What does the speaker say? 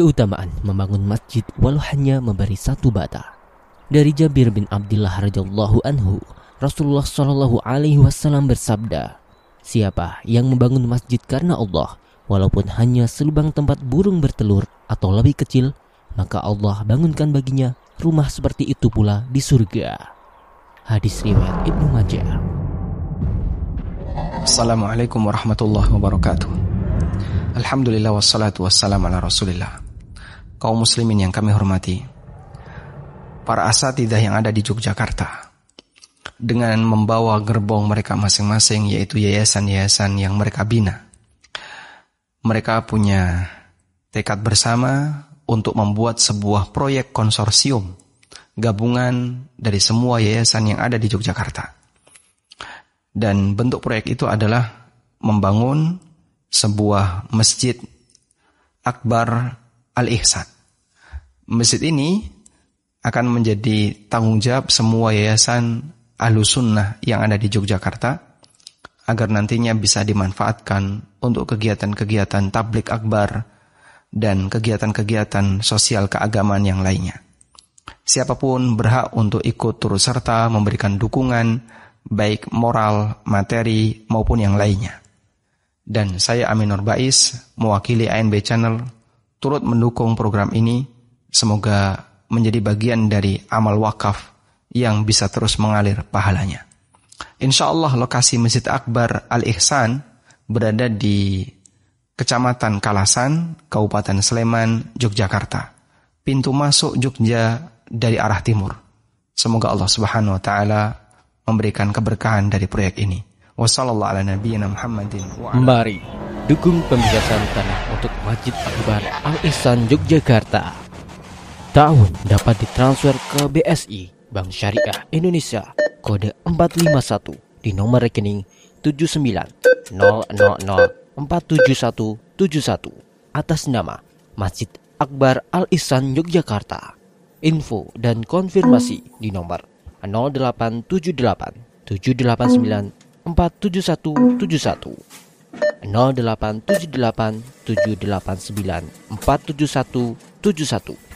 keutamaan membangun masjid walau hanya memberi satu bata. Dari Jabir bin Abdullah radhiyallahu anhu, Rasulullah shallallahu alaihi wasallam bersabda, "Siapa yang membangun masjid karena Allah, walaupun hanya selubang tempat burung bertelur atau lebih kecil, maka Allah bangunkan baginya rumah seperti itu pula di surga." Hadis riwayat Ibnu Majah. Assalamualaikum warahmatullahi wabarakatuh. Alhamdulillah wassalatu wassalamu ala rasulillah. Kaum muslimin yang kami hormati, para asatidah yang ada di Yogyakarta dengan membawa gerbong mereka masing-masing yaitu yayasan-yayasan yang mereka bina. Mereka punya tekad bersama untuk membuat sebuah proyek konsorsium gabungan dari semua yayasan yang ada di Yogyakarta. Dan bentuk proyek itu adalah membangun sebuah masjid Akbar Al-Ihsan. Masjid ini akan menjadi tanggung jawab semua yayasan ahlu sunnah yang ada di Yogyakarta agar nantinya bisa dimanfaatkan untuk kegiatan-kegiatan tablik akbar dan kegiatan-kegiatan sosial keagamaan yang lainnya. Siapa pun berhak untuk ikut turut serta memberikan dukungan baik moral, materi maupun yang lainnya. Dan saya Aminur Bais mewakili ANB Channel turut mendukung program ini. Semoga menjadi bagian dari amal wakaf yang bisa terus mengalir pahalanya. Insya Allah lokasi Masjid Akbar Al-Ihsan berada di Kecamatan Kalasan, Kabupaten Sleman, Yogyakarta. Pintu masuk Jogja dari arah timur. Semoga Allah Subhanahu wa taala memberikan keberkahan dari proyek ini. Mari dukung pembebasan tanah untuk Masjid Akbar Al-Ihsan Yogyakarta. Tahun dapat ditransfer ke BSI Bank Syariah Indonesia kode 451 di nomor rekening 7900047171 atas nama Masjid Akbar Al Ihsan Yogyakarta. Info dan konfirmasi di nomor 0878 789 47171 0878 789 47171